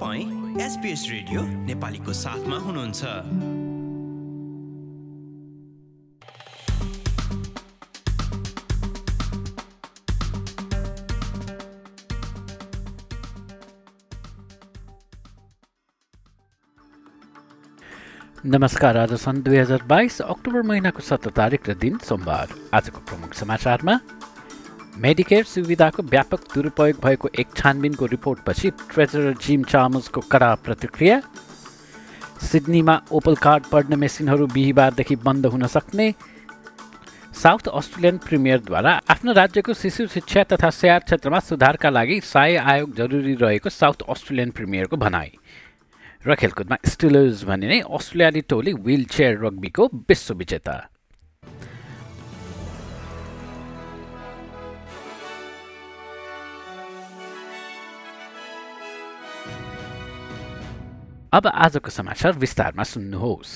तपाईँ SBS radio नेपालीको साथमा हुनुहुन्छ। नमस्कार आज सन् दुई हजार बाइस अक्टोबर महिनाको सत्र तारिक र दिन सोमबार। आजको प्रमुख समाचारमा मेडिकेयर सुविधाको व्यापक दुरुपयोग भएको एक छानबिनको रिपोर्टपछि ट्रेजरर जिम चामल्सको कडा प्रतिक्रिया। सिडनीमा ओपल कार्ड पढ्ने मेसिनहरू बिहिबारदेखि बन्द हुन सक्ने। साउथ अस्ट्रेलियन प्रिमियरद्वारा आफ्नो राज्यको शिशु शिक्षा तथा स्याहार क्षेत्रमा सुधारका लागि सहाय आयोग जरुरी रहेको साउथ अस्ट्रेलियन प्रिमियरको भनाई। र खेलकुदमा स्टिलर्स भने नै अस्ट्रेलियाली टोली विल चेयर रग्बीको विश्व विजेता। अब आजको समाचार विस्तारमा सुन्नुहोस्।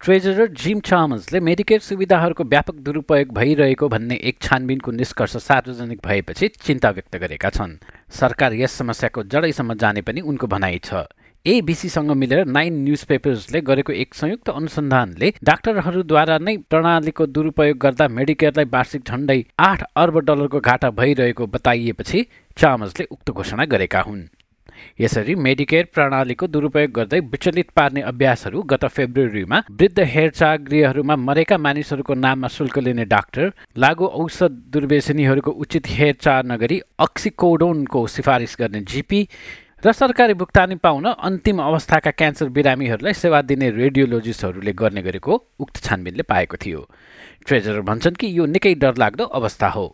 ट्रेजरर जिम चामन्सले मेडिकेयर सुविधाहरूको व्यापक दुरुपयोग भइरहेको भन्ने एक छानबिनको निष्कर्ष सार्वजनिक भएपछि चिन्ता व्यक्त गरेका छन्। सरकार यस समस्याको जडैसम्म जाने पनि उनको भनाइ छ। एबिसीसँग मिलेर नाइन न्युज पेपर्सले गरेको एक संयुक्त अनुसन्धानले डाक्टरहरूद्वारा नै प्रणालीको दुरुपयोग गर्दा मेडिकेयरलाई वार्षिक झण्डै आठ अर्ब डलरको घाटा भइरहेको बताइएपछि चामसले उक्त घोषणा गरेका हुन्। यसरी मेडिकेयर प्रणालीको दुरुपयोग गर्दै विचलित पार्ने अभ्यासहरू गत फेब्रुअरीमा वृद्ध हेरचाह गृहहरूमा मरेका मानिसहरूको नाममा शुल्क लिने डाक्टर लागु औषध दुर्वेशनीहरूको उचित हेरचाह नगरी अक्सिकोडोनको सिफारिस गर्ने जिपी र सरकारी भुक्तानी पाउन अन्तिम अवस्थाका क्यान्सर बिरामीहरूलाई सेवा दिने रेडियोलोजिस्टहरूले गर्ने गरेको उक्त छानबिनले पाएको थियो। ट्रेजर भन्छन् कि यो निकै डरलाग्दो अवस्था हो।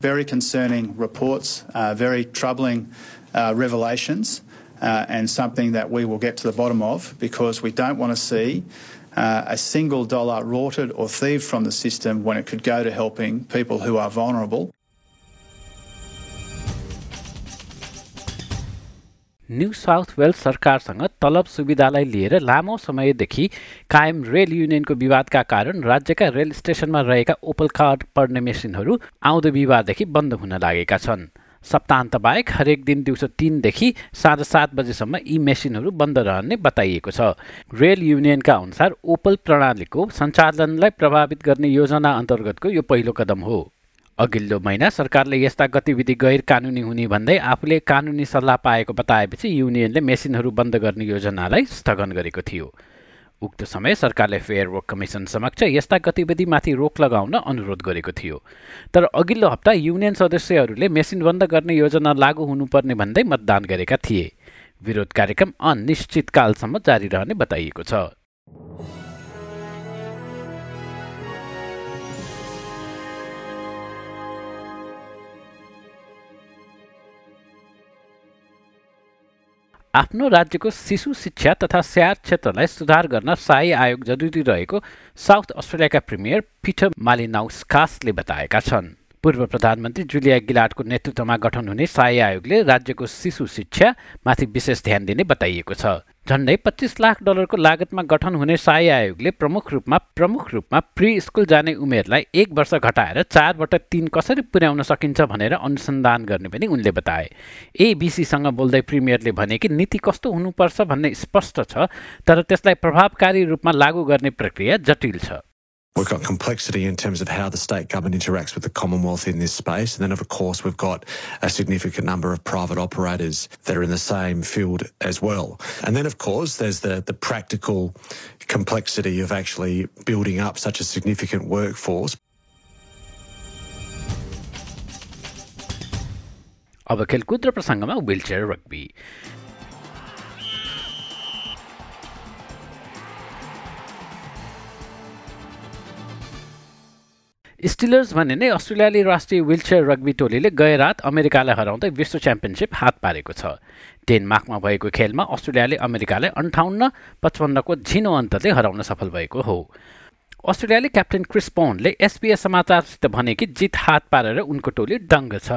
Very concerning reports, uh, very troubling uh, revelations uh, and something that we will get to the bottom of because we don't want to see uh, a single dollar rorted or thieved from the system when it could go to helping people who are vulnerable. New South Wales सरकारसँग तलब सुविधालाई लिएर लामो समयदेखि कायम rail युनियनको विवादका कारण राज्यका रेल स्टेसनमा रहेका ओपल कार्ड पढ्ने मेसिनहरू आउँदो बिहिबारदेखि बन्द हुन लागेका छन् सप्ताहन्त बाहेक हरेक दिन दिउँसो तिनदेखि साँझ सात बजेसम्म यी मेसिनहरू बन्द रहने बताइएको छ। रेल युनियनका अनुसार ओपल प्रणालीको सञ्चालनलाई प्रभावित गर्ने योजना अन्तर्गतको यो पहिलो कदम हो। अघिल्लो महिना सरकारले यस्ता गतिविधि गैर कानुनी हुने भन्दै आफूले कानुनी सल्लाह पाएको बताएपछि युनियनले मेसिनहरू बन्द गर्ने योजनालाई स्थगन गरेको थियो। उक्त समय सरकारले फेयर वर्क कमिसन समक्ष यस्ता गतिविधिमाथि रोक लगाउन अनुरोध गरेको थियो। तर अघिल्लो हप्ता युनियन सदस्यहरूले मेसिन बन्द गर्ने योजना लागू हुनुपर्ने भन्दै मतदान गरेका थिए। विरोध कार्यक्रम अनिश्चितकालसम्म जारी रहने बताइएको छ। आफ्नो राज्यको शिशु शिक्षा तथा स्याहार क्षेत्रलाई सुधार गर्न सहाय आयोग जरुरी रहेको साउथ अस्ट्रेलियाका प्रिमियर पिटर मालिनाउस्कासले बताएका छन्। पूर्व प्रधानमन्त्री जुलिया गिलाटको नेतृत्वमा गठन हुने सहाय आयोगले राज्यको शिशु शिक्षामाथि विशेष ध्यान दिने बताइएको छ। झन्डै पच्चिस लाख डलरको लागतमा गठन हुने सहाय आयोगले प्रमुख रूपमा प्रमुख रूपमा प्रि स्कुल जाने उमेरलाई एक वर्ष घटाएर चारबाट तिन कसरी पुर्याउन सकिन्छ भनेर अनुसन्धान गर्ने पनि उनले बताए। एबिसीसँग बोल्दै प्रिमियरले भने कि नीति कस्तो हुनुपर्छ भन्ने स्पष्ट छ तर त्यसलाई प्रभावकारी रूपमा लागू गर्ने प्रक्रिया जटिल छ। We've got complexity in terms of how the state government interacts with the Commonwealth in this space. And then, of course, we've got a significant number of private operators that are in the same field as well. And then, of course, there's the, the practical complexity of actually building up such a significant workforce. अब खेलकुद र प्रसङ्गमा wheelchair rugby स्टिलर्स भने नै अस्ट्रेलियाली राष्ट्रिय wheelchair rugby टोलीले गए रात अमेरिकालाई हराउँदै विश्व च्याम्पियनसिप हात पारेको छ। डेनमार्कमा भएको खेलमा अस्ट्रेलियाले अमेरिकालाई अन्ठाउन्न पचपन्नको झिनो अन्तले हराउन सफल भएको हो। अस्ट्रेलियाली क्याप्टेन क्रिस पोन्डले एसपिएस समाचारसित भने कि जित हात पारेर उनको टोली दङ्ग छ।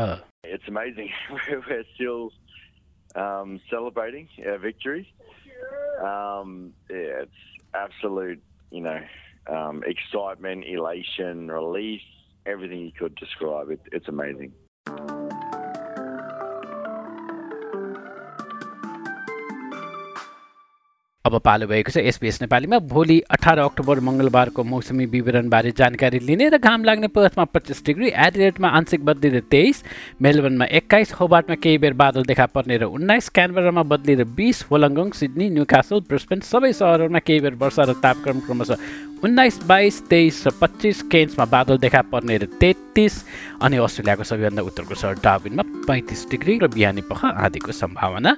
um, excitement, elation, relief, everything you could describe. It, it's amazing. अब पालो भएको छ। एसपिएस नेपालीमा भोलि अठार अक्टोबर मङ्गलबारको मौसमी विवरणबारे जानकारी लिने र घाम लाग्ने पर्थमा पच्चिस डिग्री एडिलेटमा आंशिक बदली र तेइस मेलबर्नमा एक्काइस होबार्टमा केही बेर बादल देखा पर्ने र उन्नाइस क्यानबरामा बदली र बिस होलङ्गङ सिडनी न्युकासल ब्रिस्बेन सबै सहरहरूमा केही बेर वर्षा र तापक्रम क्रमशः उन्नाइस बाइस तेइस र पच्चिस केन्समा बादल देखा पर्ने र तेत्तिस अनि अस्ट्रेलियाको सबैभन्दा उत्तरको सहर डाबिनमा पैँतिस डिग्री र बिहानी पख आदिको सम्भावना।